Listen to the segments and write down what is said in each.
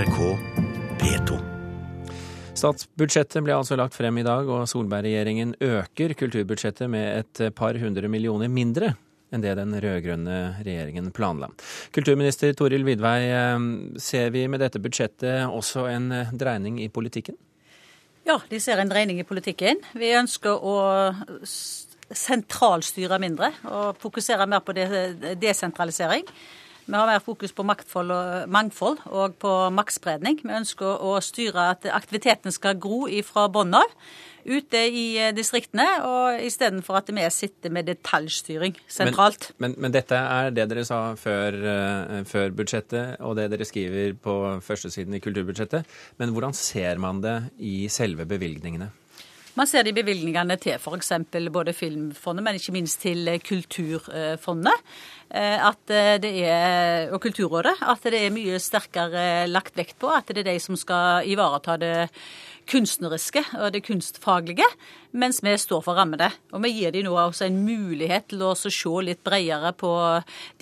NRK P2. Statsbudsjettet ble altså lagt frem i dag, og Solberg-regjeringen øker kulturbudsjettet med et par hundre millioner mindre enn det den rød-grønne regjeringen planla. Kulturminister Toril Vidvei, eh, ser vi med dette budsjettet også en eh, dreining i politikken? Ja, de ser en dreining i politikken. Vi ønsker å sentralstyre mindre og fokusere mer på desentralisering. Vi har mer fokus på og, mangfold og på maktspredning. Vi ønsker å styre at aktiviteten skal gro fra bunnen av ute i eh, distriktene, og istedenfor at vi sitter med detaljstyring sentralt. Men, men, men dette er det dere sa før, uh, før, budsjettet, og det dere skriver på førstesiden i kulturbudsjettet. Men hvordan ser man det i selve bevilgningene? Man ser det i bevilgningene til f.eks. både Filmfondet, men ikke minst til Kulturfondet at det er, og Kulturrådet. At det er mye sterkere lagt vekt på at det er de som skal ivareta det kunstneriske og det kunstfaglige, mens vi står for rammene. Og vi gir dem nå også en mulighet til å se litt bredere på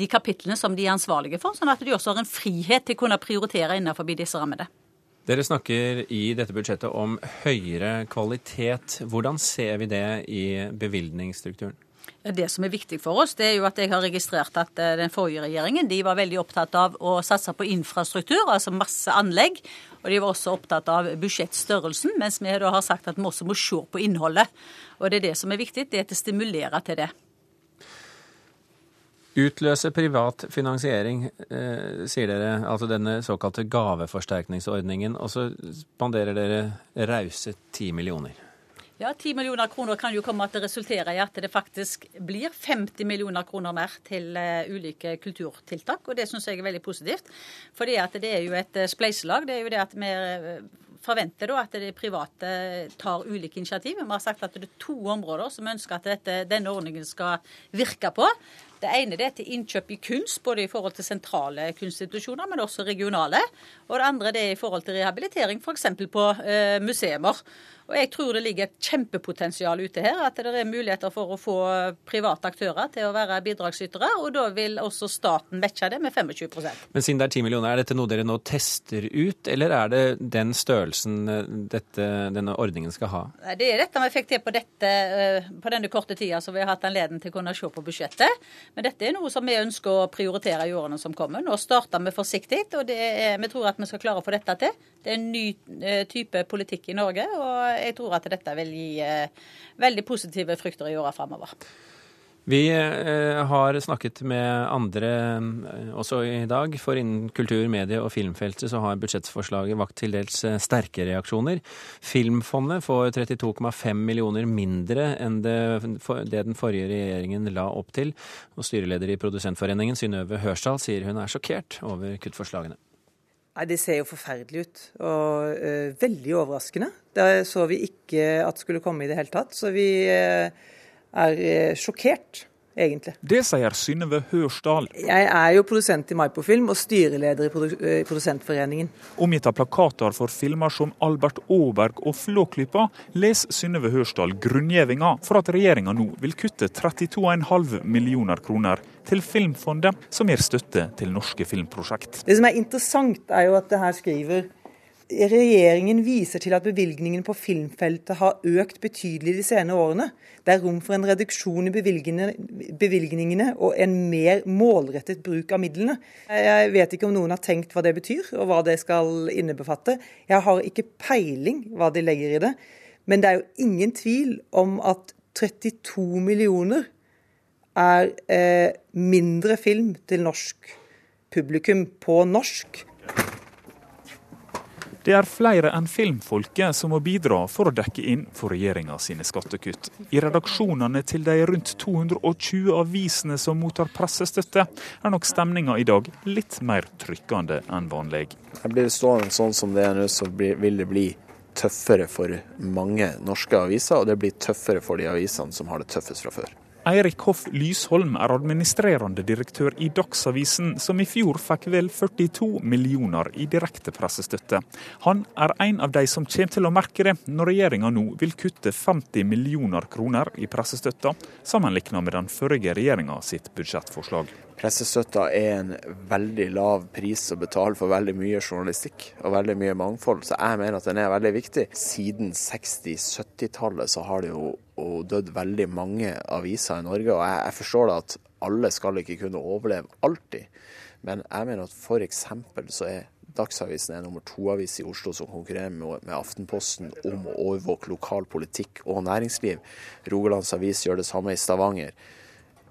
de kapitlene som de er ansvarlige for, sånn at de også har en frihet til å kunne prioritere innenfor disse rammene. Dere snakker i dette budsjettet om høyere kvalitet. Hvordan ser vi det i bevilgningsstrukturen? Det som er viktig for oss, det er jo at jeg har registrert at eh, den forrige regjeringen de var veldig opptatt av å satse på infrastruktur, altså masse anlegg. Og de var også opptatt av budsjettstørrelsen, mens vi da har sagt at vi også må se på innholdet. Og det er det som er viktig, det er å stimulere til det. Utløse privat finansiering, eh, sier dere, altså denne såkalte gaveforsterkningsordningen. Og så spanderer dere rause ti millioner. Ja, 10 millioner kroner kan jo komme til å resultere i at det faktisk blir 50 millioner kroner mer til uh, ulike kulturtiltak. Og det syns jeg er veldig positivt. For det er jo et uh, spleiselag. Det er jo det at vi uh, forventer da at de private tar ulike initiativ. Vi har sagt at det er to områder som ønsker at dette, denne ordningen skal virke på. Det ene er til innkjøp i kunst, både i forhold til sentrale kunstinstitusjoner, men også regionale. Og det andre det er i forhold til rehabilitering, f.eks. på eh, museer. Og jeg tror det ligger et kjempepotensial ute her. At det er muligheter for å få private aktører til å være bidragsytere. Og da vil også staten matche det med 25% Men siden det er 10 millioner, er dette noe dere nå tester ut, eller er det den størrelsen eh, dette, denne ordningen skal ha? Det er dette vi fikk til på, dette, eh, på denne korte tida som vi har hatt anledning til å kunne se på budsjettet. Men dette er noe som vi ønsker å prioritere i årene som kommer. Nå starter vi forsiktig, og er, vi tror at vi skal klare å få dette til. Det er en ny eh, type politikk i Norge. og jeg tror at dette vil gi eh, veldig positive frukter i åra framover. Vi eh, har snakket med andre eh, også i dag, for innen kultur-, medie- og filmfeltet så har budsjettforslaget vakt til dels sterke reaksjoner. Filmfondet får 32,5 millioner mindre enn det, den forrige regjeringen la opp til. Og styreleder i Produsentforeningen, Synnøve Hørsdal, sier hun er sjokkert over kuttforslagene. Nei, Det ser jo forferdelig ut, og uh, veldig overraskende. Det så vi ikke at skulle komme i det hele tatt. Så vi uh, er uh, sjokkert egentlig. Det sier Synnøve Hørsdal. Jeg er jo produsent i Maipofilm og styreleder i Produsentforeningen. Omgitt av plakater for filmer som Albert Aaberg og Flåklypa, leser Synnøve Hørsdal grunngjevinga for at regjeringa nå vil kutte 32,5 millioner kroner til Filmfondet, som gir støtte til norske filmprosjekt. Det som er interessant, er jo at det her skriver Regjeringen viser til at bevilgningen på filmfeltet har økt betydelig de senere årene. Det er rom for en reduksjon i bevilgningene og en mer målrettet bruk av midlene. Jeg vet ikke om noen har tenkt hva det betyr, og hva det skal innebefatte. Jeg har ikke peiling hva de legger i det. Men det er jo ingen tvil om at 32 millioner er eh, mindre film til norsk publikum på norsk det er flere enn filmfolket som må bidra for å dekke inn for regjeringa sine skattekutt. I redaksjonene til de rundt 220 avisene som mottar pressestøtte, er nok stemninga i dag litt mer trykkende enn vanlig. Jeg blir stående sånn som det er nå, så vil det bli tøffere for mange norske aviser, og det blir tøffere for de avisene som har det tøffest fra før. Eirik Hoff Lysholm er administrerende direktør i Dagsavisen, som i fjor fikk vel 42 millioner i direkte pressestøtte. Han er en av de som kommer til å merke det når regjeringa nå vil kutte 50 millioner kroner i pressestøtta, sammenlignet med den forrige regjeringa sitt budsjettforslag. Pressestøtta er en veldig lav pris å betale for veldig mye journalistikk og veldig mye mangfold, så jeg mener at den er veldig viktig. Siden 60-70-tallet så har det jo dødd veldig mange aviser i Norge, og jeg, forstår det at alle skal ikke kunne overleve alltid. Men jeg mener at f.eks. så er Dagsavisen er nummer to-avis i Oslo som konkurrerer med, Aftenposten om å overvåke lokal politikk og næringsliv. Rogalands Avis gjør det samme i Stavanger.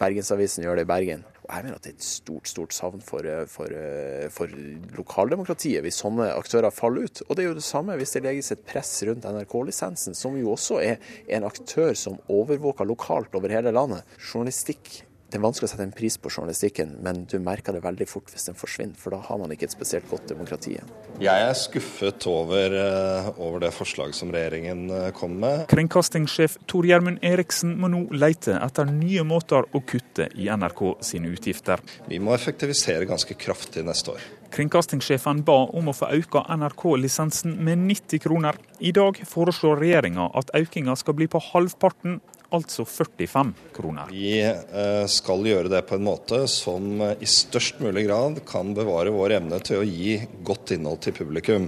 Bergensavisen gjør det i Bergen. Jeg mener at det er et stort stort savn for, for, for, lokaldemokratiet hvis sånne aktører faller ut. Og det er jo det samme hvis det legges et press rundt NRK-lisensen, som jo også er en aktør som overvåker lokalt over hele landet. Journalistikk det er vanskelig å sette en pris på journalistikken, men du merker det veldig fort hvis den forsvinner. For da har man ikke et spesielt godt demokrati igjen. Jeg er skuffet over, eh, over det forslaget som regjeringen eh, kom med. Kringkastingssjef Tor Gjermund Eriksen må nå lete etter nye måter å kutte i NRK sine utgifter. Vi må effektivisere ganske kraftig neste år. Kringkastingssjefen ba om å få øka NRK-lisensen med 90 kroner. I dag foreslår regjeringa at økninga skal bli på halvparten, altså 45 kroner. Vi eh, skal gjøre det på en måte som eh, i størst mulig grad kan bevare vår evne til å gi godt innhold til publikum.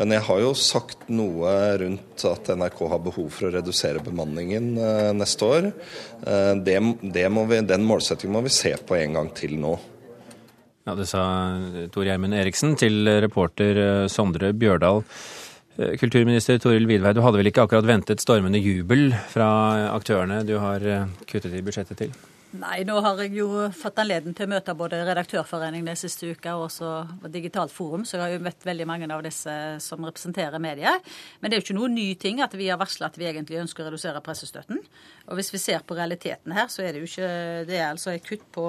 Men jeg har jo sagt noe rundt at NRK har behov for å redusere bemanningen eh, neste år. Det, det vi, den målsettingen må vi se på en gang til nå. Ja, Det sa Tor Gjermund Eriksen til reporter Sondre Bjørdal. Eh, kulturminister Toril Vidvei, du hadde vel ikke akkurat ventet stormende jubel fra aktørene du har eh, kuttet i budsjettet til? Nei, nå har jeg jo fått anledning til å møte både Redaktørforeningen den siste uka og også Digitalt Forum, så jeg har jo møtt veldig mange av disse som representerer medier. Men det er jo ikke noen ny ting at vi har varsla at vi egentlig ønsker å redusere pressestøtten. Og hvis vi ser på realiteten her, så er det jo ikke Det er altså et kutt på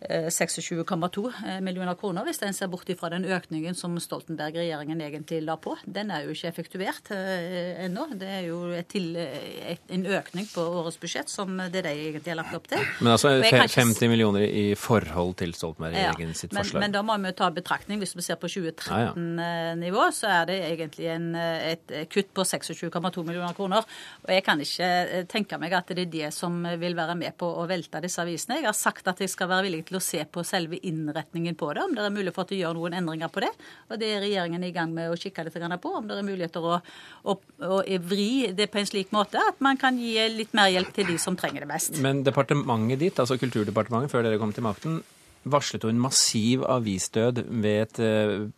26,2 eh, millioner kroner, hvis en ser bort ifra den økningen som Stoltenberg-regjeringen egentlig la på. Den er jo ikke effektuert eh, ennå. Det er jo til, et, en økning på årets budsjett som det de egentlig har lagt opp til. Men altså 50 millioner i forhold til Stoltenberg-regjeringen sitt men, forslag? Men da må vi ta betraktning, hvis vi ser på 2013-nivå, så er det egentlig en, et kutt på 26,2 millioner kroner. Og jeg kan ikke eh, tenke meg at det er det som vil være med på å velte disse avisene. Jeg har sagt at jeg skal være villig til å se på selve innretningen på det, om det er mulig for å gjøre noen endringer på det. Og det er regjeringen i gang med å kikke litt på, om det er muligheter å, å, å vri det på en slik måte at man kan gi litt mer hjelp til de som trenger det mest. Men departementet departementet ditt, altså Kulturdepartementet, før dere kom til makten, varslet jo en massiv avisdød ved, et, eh,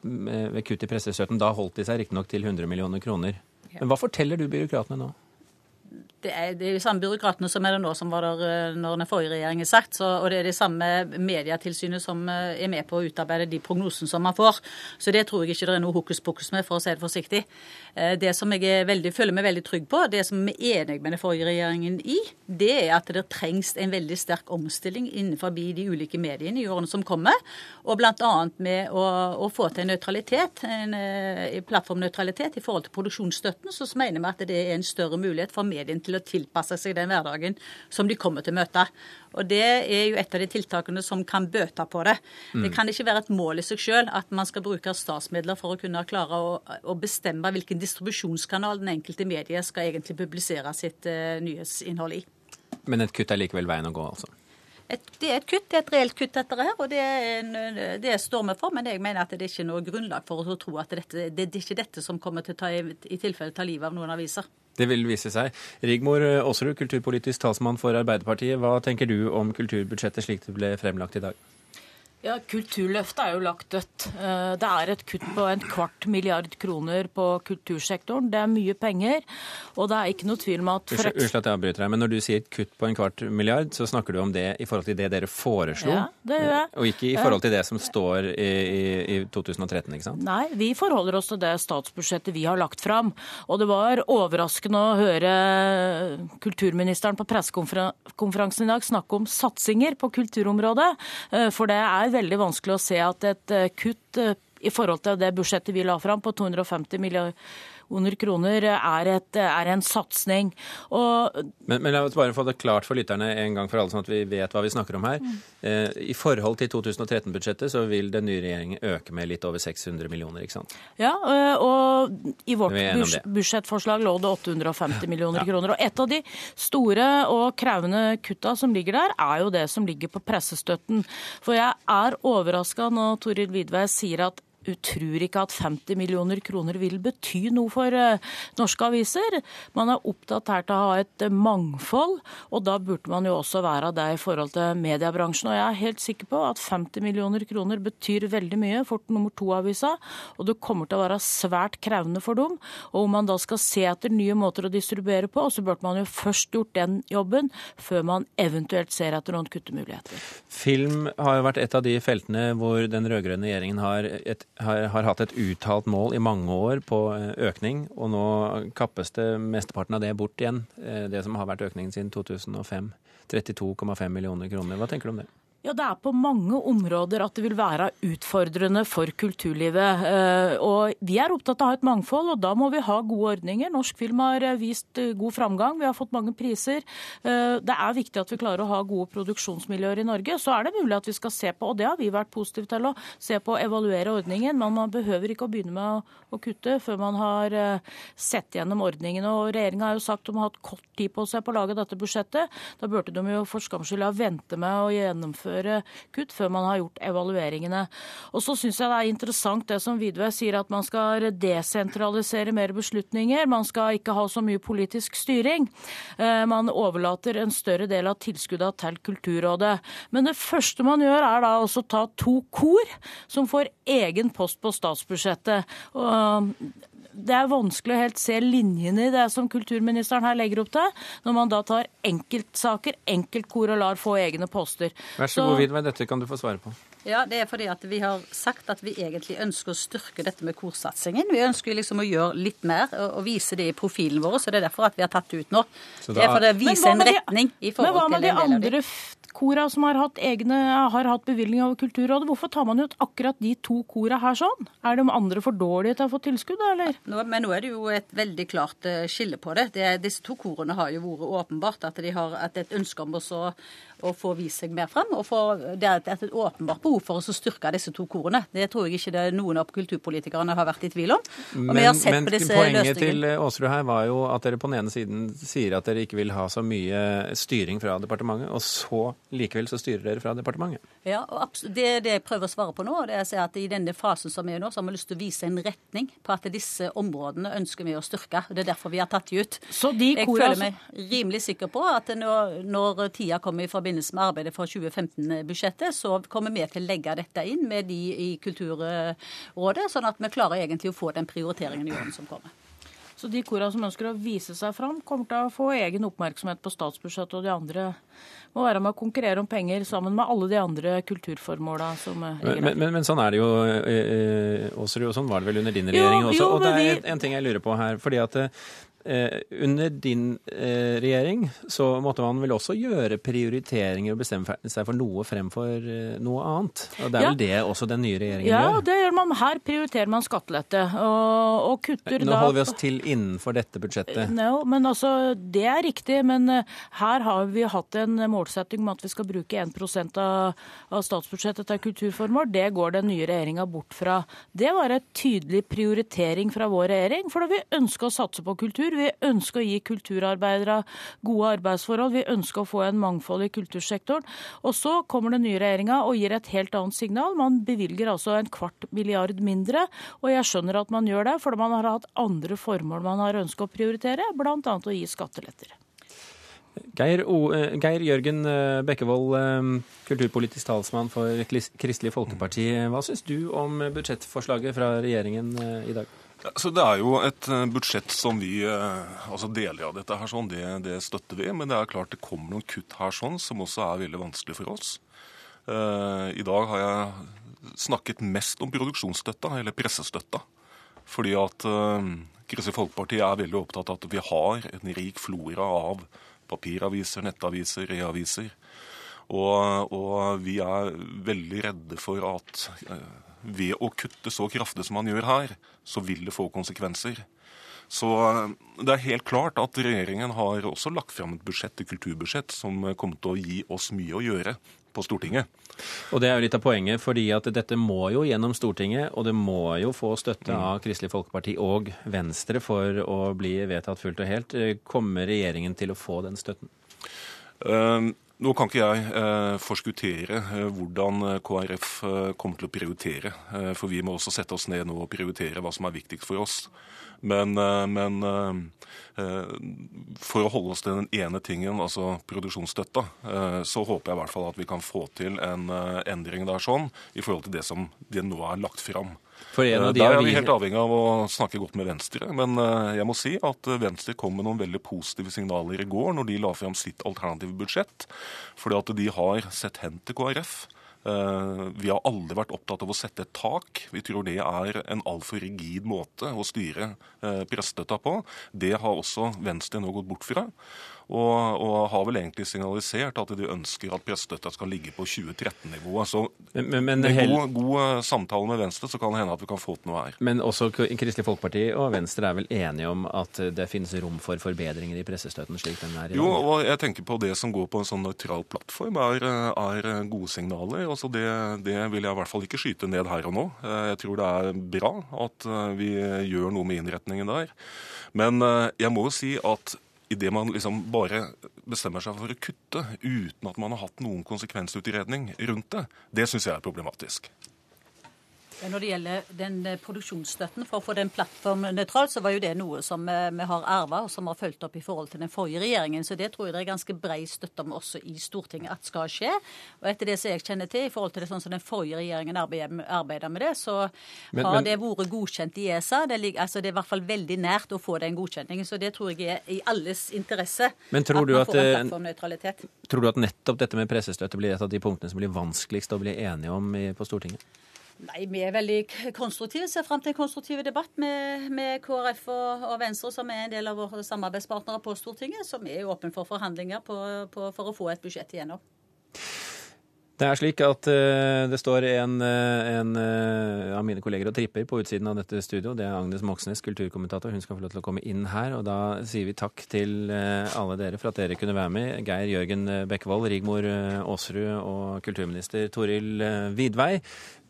ved kutt i pressestøtten. Da holdt de seg riktignok til 100 millioner kroner. Men hva forteller du byråkratene nå? Det er, de samme byråkratene som er det nå som var der eh, når den forrige regjeringen satt. Og det er det samme Medietilsynet som eh, er med på å utarbeide de prognosene som man får. Så det tror jeg ikke det er noe hokus pokus med, for å si det forsiktig. Eh, det som jeg veldig, føler meg veldig trygg på, det som vi er enig med den forrige regjeringen i, det er at det trengs en veldig sterk omstilling innenfor de ulike mediene i årene som kommer. Og bl.a. med å, å, få til nøytralitet, en, en plattformnøytralitet i forhold til produksjonsstøtten, så mener vi at det er en større mulighet for mediene til til å tilpasse seg den hverdagen som de kommer til å møte. Og Det er jo et av de tiltakene som kan bøte på det. Mm. Det kan ikke være et mål i seg selv at man skal bruke statsmidler for å kunne klare å, å bestemme hvilken distribusjonskanal den enkelte medie skal egentlig publisere sitt uh, nyhetsinnhold i. Men et kutt er likevel veien å gå, altså? Et, det er et kutt, det er et reelt kutt dette her, og det, en, det, står vi for. Men jeg mener at det er ikke noe grunnlag for å tro at dette, det, det er ikke dette som kommer til å ta, i tilfelle ta livet av noen aviser. Det vil vise seg. Rigmor Aasrud, kulturpolitisk talsmann for Arbeiderpartiet. Hva tenker du om kulturbudsjettet slik det ble fremlagt i dag? Ja, Kulturløftet er jo lagt dødt. Eh, det er et kutt på en kvart milliard kroner på kultursektoren. Det er mye penger, og det er ikke noe tvil om at Unnskyld at jeg avbryter deg, men når du sier et kutt på en kvart milliard, så snakker du om det i forhold til det dere foreslo, ja, det gjør jeg. og ikke i forhold til det som står i, i, i 2013, ikke sant? Nei, vi forholder oss til det statsbudsjettet vi har lagt fram. Og det var overraskende å høre kulturministeren på pressekonferansen i dag snakke om satsinger på kulturområdet, eh, for det er veldig vanskelig å se at et eh, kutt eh, i forhold til det budsjettet vi la fram på 250 millioner millioner kroner er, et, er en satsing. Men, men, la oss bare få det klart for lytterne en gang for alle, sånn at vi vet hva vi snakker om her. Mm. Eh, I forhold til 2013-budsjettet så vil den nye regjeringen øke med litt over 600 millioner, ikke sant? Ja, eh, og i vårt budsjettforslag lå det 850 millioner ja. kroner. Og et av de store og krevende kutta som ligger der, er jo det som ligger på pressestøtten. For jeg er overraska når Toril Vidvei sier at tror ikke at 50 millioner kroner vil bety noe for uh, norske aviser. Man er opptatt her til å ha et uh, mangfold, og da burde man jo også være det i forhold til mediebransjen. Og jeg er helt sikker på at 50 millioner kroner betyr veldig mye for nummer to-avisa, og det kommer til å være svært krevende for dem. Og om man da skal se etter nye måter å distribuere på, så burde man jo først gjort den jobben, før man eventuelt ser etter noen kuttemuligheter. Film har jo vært et av de feltene hvor den rød-grønne regjeringen har et har, har, hatt et uttalt mål i mange år på eh, økning, og nå kappes det mesteparten av det bort igjen. Eh, det som har vært økningen siden 2005. 32,5 millioner kroner. Hva tenker du om det? Ja, Det er på mange områder at det vil være utfordrende for kulturlivet. Eh, og Vi er opptatt av å ha et mangfold, og da må vi ha gode ordninger. Norsk film har eh, vist eh, god framgang, vi har fått mange priser. Det er viktig at vi klarer å ha gode produksjonsmiljøer i Norge. Så er det mulig at vi skal se på, og det har vi vært positive til, å se på å evaluere ordningen. Men man behøver ikke å begynne med å kutte før man har sett gjennom ordningen. Og Regjeringa har jo sagt de har hatt kort tid på seg på å lage dette budsjettet. Da burde de jo for skams skyld ha vente med å gjennomføre gjennomføre kutt før man har gjort evalueringene. Og så syns jeg det er interessant det som Vidve sier, at man skal desentralisere mer beslutninger. Man skal ikke ha så mye politisk styring. Eh, man overlater en større del av tilskuddene til Kulturrådet. Men det første man gjør, er da også å ta to kor som får egen post på statsbudsjettet. Og det er vanskelig å helt se linjene i det som kulturministeren her legger opp til, når man da tar enkeltsaker, enkeltkor og lar få egne poster. Vær så, så god, Vidvei, dette kan du få svare på. Ja, det er fordi at vi har sagt at vi egentlig ønsker å styrke dette med korsatsingen. Vi ønsker liksom å gjøre litt mer og vise det i profilen vår, så det er derfor at vi har tatt det ut nå. Da... Det er for å vise en retning i forhold til Men hva med de andre kora som har hatt, egne, har hatt bevilgning over Kulturrådet. Hvorfor tar man ut akkurat de to kora her sånn? Er de andre for dårlige til å få tilskudd, eller? Nå, men nå er det jo et veldig klart uh, skille på det. det. Disse to korene har jo vært åpenbart at de har et ønske om å, å få vist seg mer frem. Og for, det er et, et åpenbart behov for å styrke disse to korene. Det tror jeg ikke det er noen av kulturpolitikerne har vært i tvil om. Og men, men poenget til Aasrud her var jo at dere på den ene siden sier at dere ikke vil ha så mye styring fra departementet, og så likevel så styrer dere fra departementet. Ja, og det er det jeg prøver å svare på nå. det er at I denne fasen som er nå, så har vi lyst til å vise en retning på at disse områdene ønsker vi å styrke. og Det er derfor vi har tatt de ut. Så de jeg føler meg rimelig sikker på at når, når tida kommer i forbindelse med arbeidet for 2015-budsjettet, så kommer vi til å legge dette inn med de i Kulturrådet, sånn at vi klarer egentlig å få den prioriteringen i årene som kommer. Så de korene som ønsker å vise seg fram, kommer til å få egen oppmerksomhet på statsbudsjettet, og de andre må være med å konkurrere om penger sammen med alle de andre kulturformåla som ligger men, men, men, sånn er det jo, Åsrud, og sånn var det vel under din regjering jo, også. Jo, og det er en ting jeg lurer på her. fordi at Eh, under din eh, regjering så måtte man vel også gjøre prioriteringer og bestemme seg for noe fremfor eh, noe annet. Og Det er ja. vel det også den nye regjeringen ja, gjør? Ja, det gjør man. Her prioriterer man skattelette. Og, og kutter Nå da Nå holder vi oss til innenfor dette budsjettet. No, men altså, Det er riktig, men her har vi hatt en målsetting om at vi skal bruke 1 av, av statsbudsjettet til kulturformål. Det går den nye regjeringa bort fra. Det var en tydelig prioritering fra vår regjering, for da vi ønska å satse på kultur kultur. Vi ønsker å gi kulturarbeidere gode arbeidsforhold. Vi ønsker å få en mangfold i kultursektoren. Og så kommer den nye regjeringa og gir et helt annet signal. Man bevilger altså en kvart milliard mindre. Og jeg skjønner at man gjør det, for man har hatt andre formål man har ønsket å prioritere, bl.a. å gi skatteletter. Geir, o, eh, Geir, Jørgen eh, Bekkevold, eh, kulturpolitisk talsmann for Kristelig Folkeparti. Hva syns du om budsjettforslaget fra regjeringen i dag? Så Det er jo et eh, budsjett som vi eh, altså Deler av dette her sånn, det, det, støtter vi. Men det er klart det kommer noen kutt her sånn som også er veldig vanskelig for oss. Uh, I dag har jeg snakket mest om produksjonsstøtta, eller pressestøtta. Fordi at uh, Kristelig Folkeparti er veldig opptatt av at vi har en rik flora av papiraviser, nettaviser, e-aviser. Og, og, vi er veldig redde for at uh, ved å kutte så kraftig som man gjør her, så vil det få konsekvenser. Så eh, det er helt klart at regjeringen har også lagt fram et budsjett, et kulturbudsjett, som kommer til å gi oss mye å gjøre på Stortinget. Og Det er jo litt av poenget, fordi at dette må jo gjennom Stortinget, og det må jo få støtte av Kristelig Folkeparti og Venstre for å bli vedtatt fullt og helt. Kommer regjeringen til å få den støtten? Nå kan ikke jeg eh, forskuttere eh, hvordan KrF eh, kommer til å prioritere. For vi må også sette oss ned nå og prioritere hva som er viktigst for oss. Men, eh, men eh, for å holde oss til den ene tingen, altså produksjonsstøtta, så håper jeg i hvert fall at vi kan få til en endring der sånn, i forhold til det som det nå er lagt fram. For en av de Der er vi helt avhengig av å snakke godt med Venstre. Men eh, jeg må si at eh, Venstre kom med noen veldig positive signaler i går når de la fram sitt alternative budsjett. Fordi at de har sett hen til KrF. Eh, vi har aldri vært opptatt av å sette et tak. Vi tror det er en altfor rigid måte å styre prestestøtta på. Det har også Venstre nå gått bort fra. Og, og, har vel egentlig signalisert at de ønsker at pressestøtta skal ligge på 2013-nivået. Så men, men, men med god, god, eh, samtale med Venstre så kan det hende at vi kan få til noe her. Men også Kristelig Folkeparti og Venstre er vel enige om at det finnes rom for forbedringer i pressestøtten slik den er i dag? Jo, og jeg tenker på det som går på en sånn nøytral plattform, er, er gode signaler. Altså det, det, vil jeg i hvert fall ikke skyte ned her og nå. Eh, jeg tror det er bra at eh, vi gjør noe med innretningen der. Men jeg må jo si at idet man liksom bare bestemmer seg for å kutte uten at man har hatt noen konsekvensutredning rundt det, det syns jeg er problematisk. Når det gjelder den eh, produksjonsstøtten, for å få den plattformnøytral, så var jo det noe som eh, vi har arva og som har fulgt opp i forhold til den forrige regjeringen. Så det tror jeg det er ganske brei støtte om også i Stortinget at skal skje. Og etter det som jeg kjenner til, i forhold til det sånn som den forrige regjeringen arbeider med det, så men, har men, det vært godkjent i ESA. Det, ligger, altså det er i hvert fall veldig nært å få den godkjenningen. Så det tror jeg er i alles interesse. Men tror du at, at Tror du at nettopp dette med pressestøtte blir et av de punktene som blir vanskeligst å bli enige om på Stortinget? Nei, Vi er veldig konstruktive. Ser fram til en konstruktiv debatt med, med KrF og, og, Venstre, som er en del av våre samarbeidspartnere på Stortinget, som er åpen for forhandlinger på, på, for å få et budsjett igjennom. Det er slik at uh, det står en, eh, en uh, av mine kolleger og tripper på utsiden av dette studio. Det er Agnes Moxnes, kulturkommentator. Hun skal få lov til å komme inn her. Og da sier vi takk til alle dere for at dere kunne være med. Geir Jørgen Bekkevold, Rigmor Aasrud og kulturminister Toril Vidvei.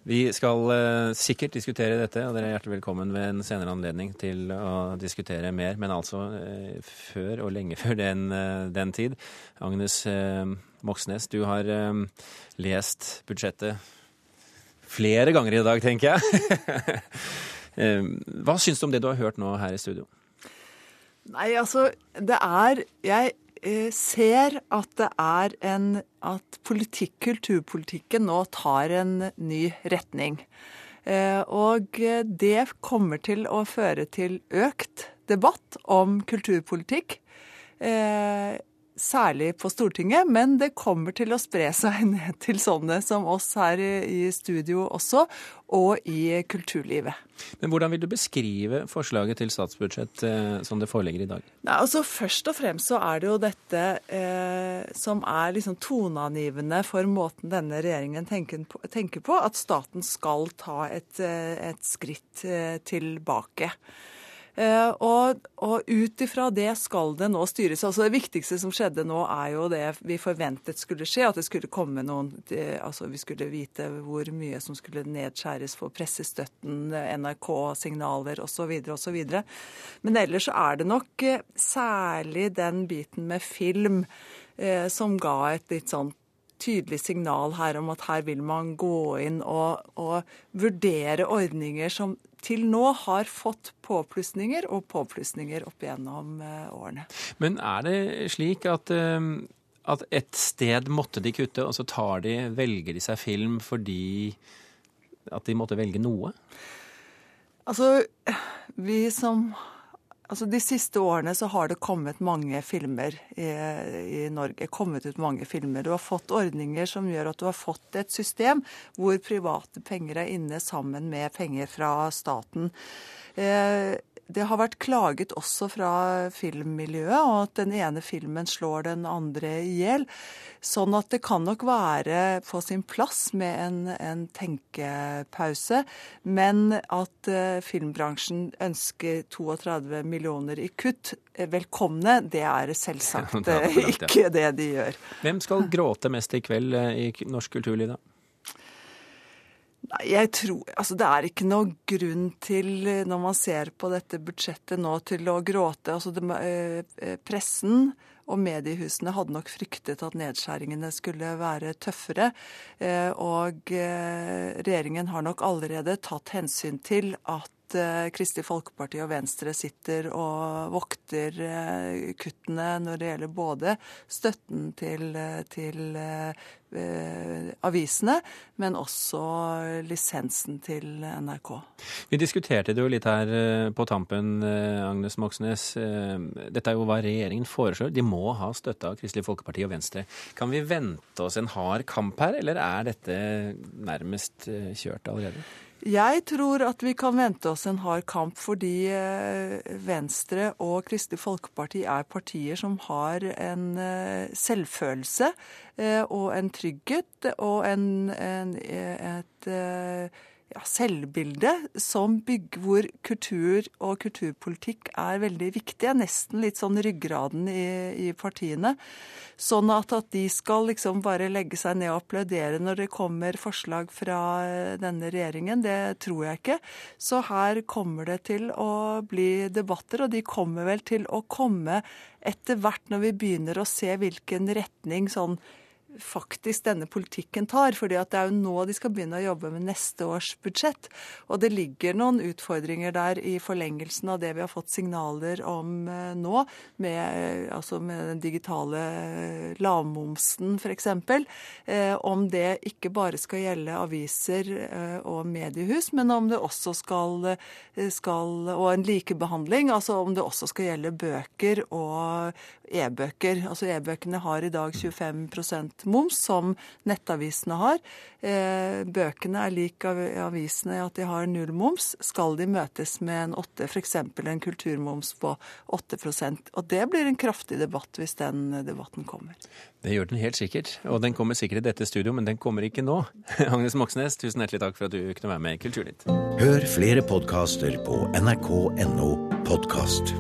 Vi skal uh, sikkert diskutere dette, og dere er hjertelig velkommen ved en senere anledning til å diskutere mer. Men altså uh, før og lenge før den, uh, den tid. Agnes Moxnes, du har lest budsjettet flere ganger i dag, tenker jeg. Hva syns du om det du har hørt nå her i studio? Nei, altså, det er Jeg Eh, ser at det er en At politikk, kulturpolitikken nå tar en ny retning. Eh, og det kommer til å føre til økt debatt om kulturpolitikk. Særlig på Stortinget, men det kommer til å spre seg ned til sånne som oss her i studio også, og i kulturlivet. Men Hvordan vil du beskrive forslaget til statsbudsjett eh, som det foreligger i dag? Nei, altså Først og fremst så er det jo dette eh, som er liksom toneangivende for måten denne regjeringen tenker på, tenker på, at staten skal ta et, eh, et skritt eh, tilbake. Eh, og, og ut ifra det skal det nå styres. Altså Det viktigste som skjedde nå, er jo det vi forventet skulle skje. At det skulle komme noen Altså vi skulle vite hvor mye som skulle nedskjæres for pressestøtten, NRK-signaler osv. osv. Men ellers så er det nok eh, særlig den biten med film eh, som ga et litt sånn tydelig signal her om at her vil man gå inn og, og vurdere ordninger som til nå har fått påplussinger og påplussinger opp igjennom eh, årene. Men er det slik at, eh, at et sted måtte de kutte, og så tar de, velger de seg film fordi at de måtte velge noe? Altså, vi som Altså, De siste årene så har det kommet mange filmer i, i, Norge. kommet ut mange filmer. Du har fått ordninger som gjør at du har fått et system hvor private penger er inne sammen med penger fra staten. Eh, det har vært klaget også fra filmmiljøet, og at den ene filmen slår den andre i hjel. Sånn at det kan nok være på sin plass med en, en tenkepause. Men at uh, filmbransjen ønsker 32 millioner i kutt eh, velkomne, det er selvsagt ja, det ikke det de gjør. Hvem skal gråte mest i kveld i norsk kulturliv, da? Jeg tror Altså, det er ikke noe grunn til, når man ser på dette budsjettet nå, til å gråte. Altså, det, eh, pressen og mediehusene hadde nok fryktet at nedskjæringene skulle være tøffere. Eh, og eh, regjeringen har nok allerede tatt hensyn til at Kristelig Folkeparti og Venstre sitter og vokter kuttene når det gjelder både støtten til, til Eh, avisene, men også lisensen til NRK. Vi diskuterte det jo litt her eh, på tampen, eh, Agnes Moxnes. Dette er jo hva regjeringen foreslår. De må ha støtte av Kristelig Folkeparti og Venstre. Kan vi vente oss en hard kamp her, eller er dette nærmest kjørt allerede? Jeg tror at vi kan vente oss en hard kamp, fordi eh, Venstre og Kristelig Folkeparti er partier som har en eh, selvfølelse eh, og en trygghet og en, en, et ja, selvbilde som bygg hvor kultur og kulturpolitikk er veldig viktige. Nesten litt sånn ryggraden i, i partiene. Sånn at, at, de skal liksom bare legge seg ned og applaudere når det kommer forslag fra denne regjeringen, det tror jeg ikke. Så her kommer det til å bli debatter, og de kommer vel til å komme etter hvert når vi begynner å se hvilken retning sånn faktisk denne politikken tar. fordi at det er jo nå de skal begynne å jobbe med neste års budsjett. Og det ligger noen utfordringer der i forlengelsen av det vi har fått signaler om eh, nå, med, eh, altså med den digitale eh, lavmomsen f.eks. Om det ikke bare skal gjelde aviser og mediehus, men om det også skal, skal Og en likebehandling, altså om det også skal gjelde bøker og e-bøker. Altså e-bøkene har i dag 25 moms, som nettavisene har. Eh, bøkene er lik avisene i at de har null moms. Skal de møtes med en 8, f.eks. en kulturmoms på 8% Og det blir en kraftig debatt hvis den debatten kommer. Det gjør den helt sikkert, og den kommer sikkert i dette studio, men den kommer ikke nå. Agnes Moxnes, tusen hjertelig takk for at du kunne være med i Kulturnytt. Hør flere podkaster på nrk.no podkast.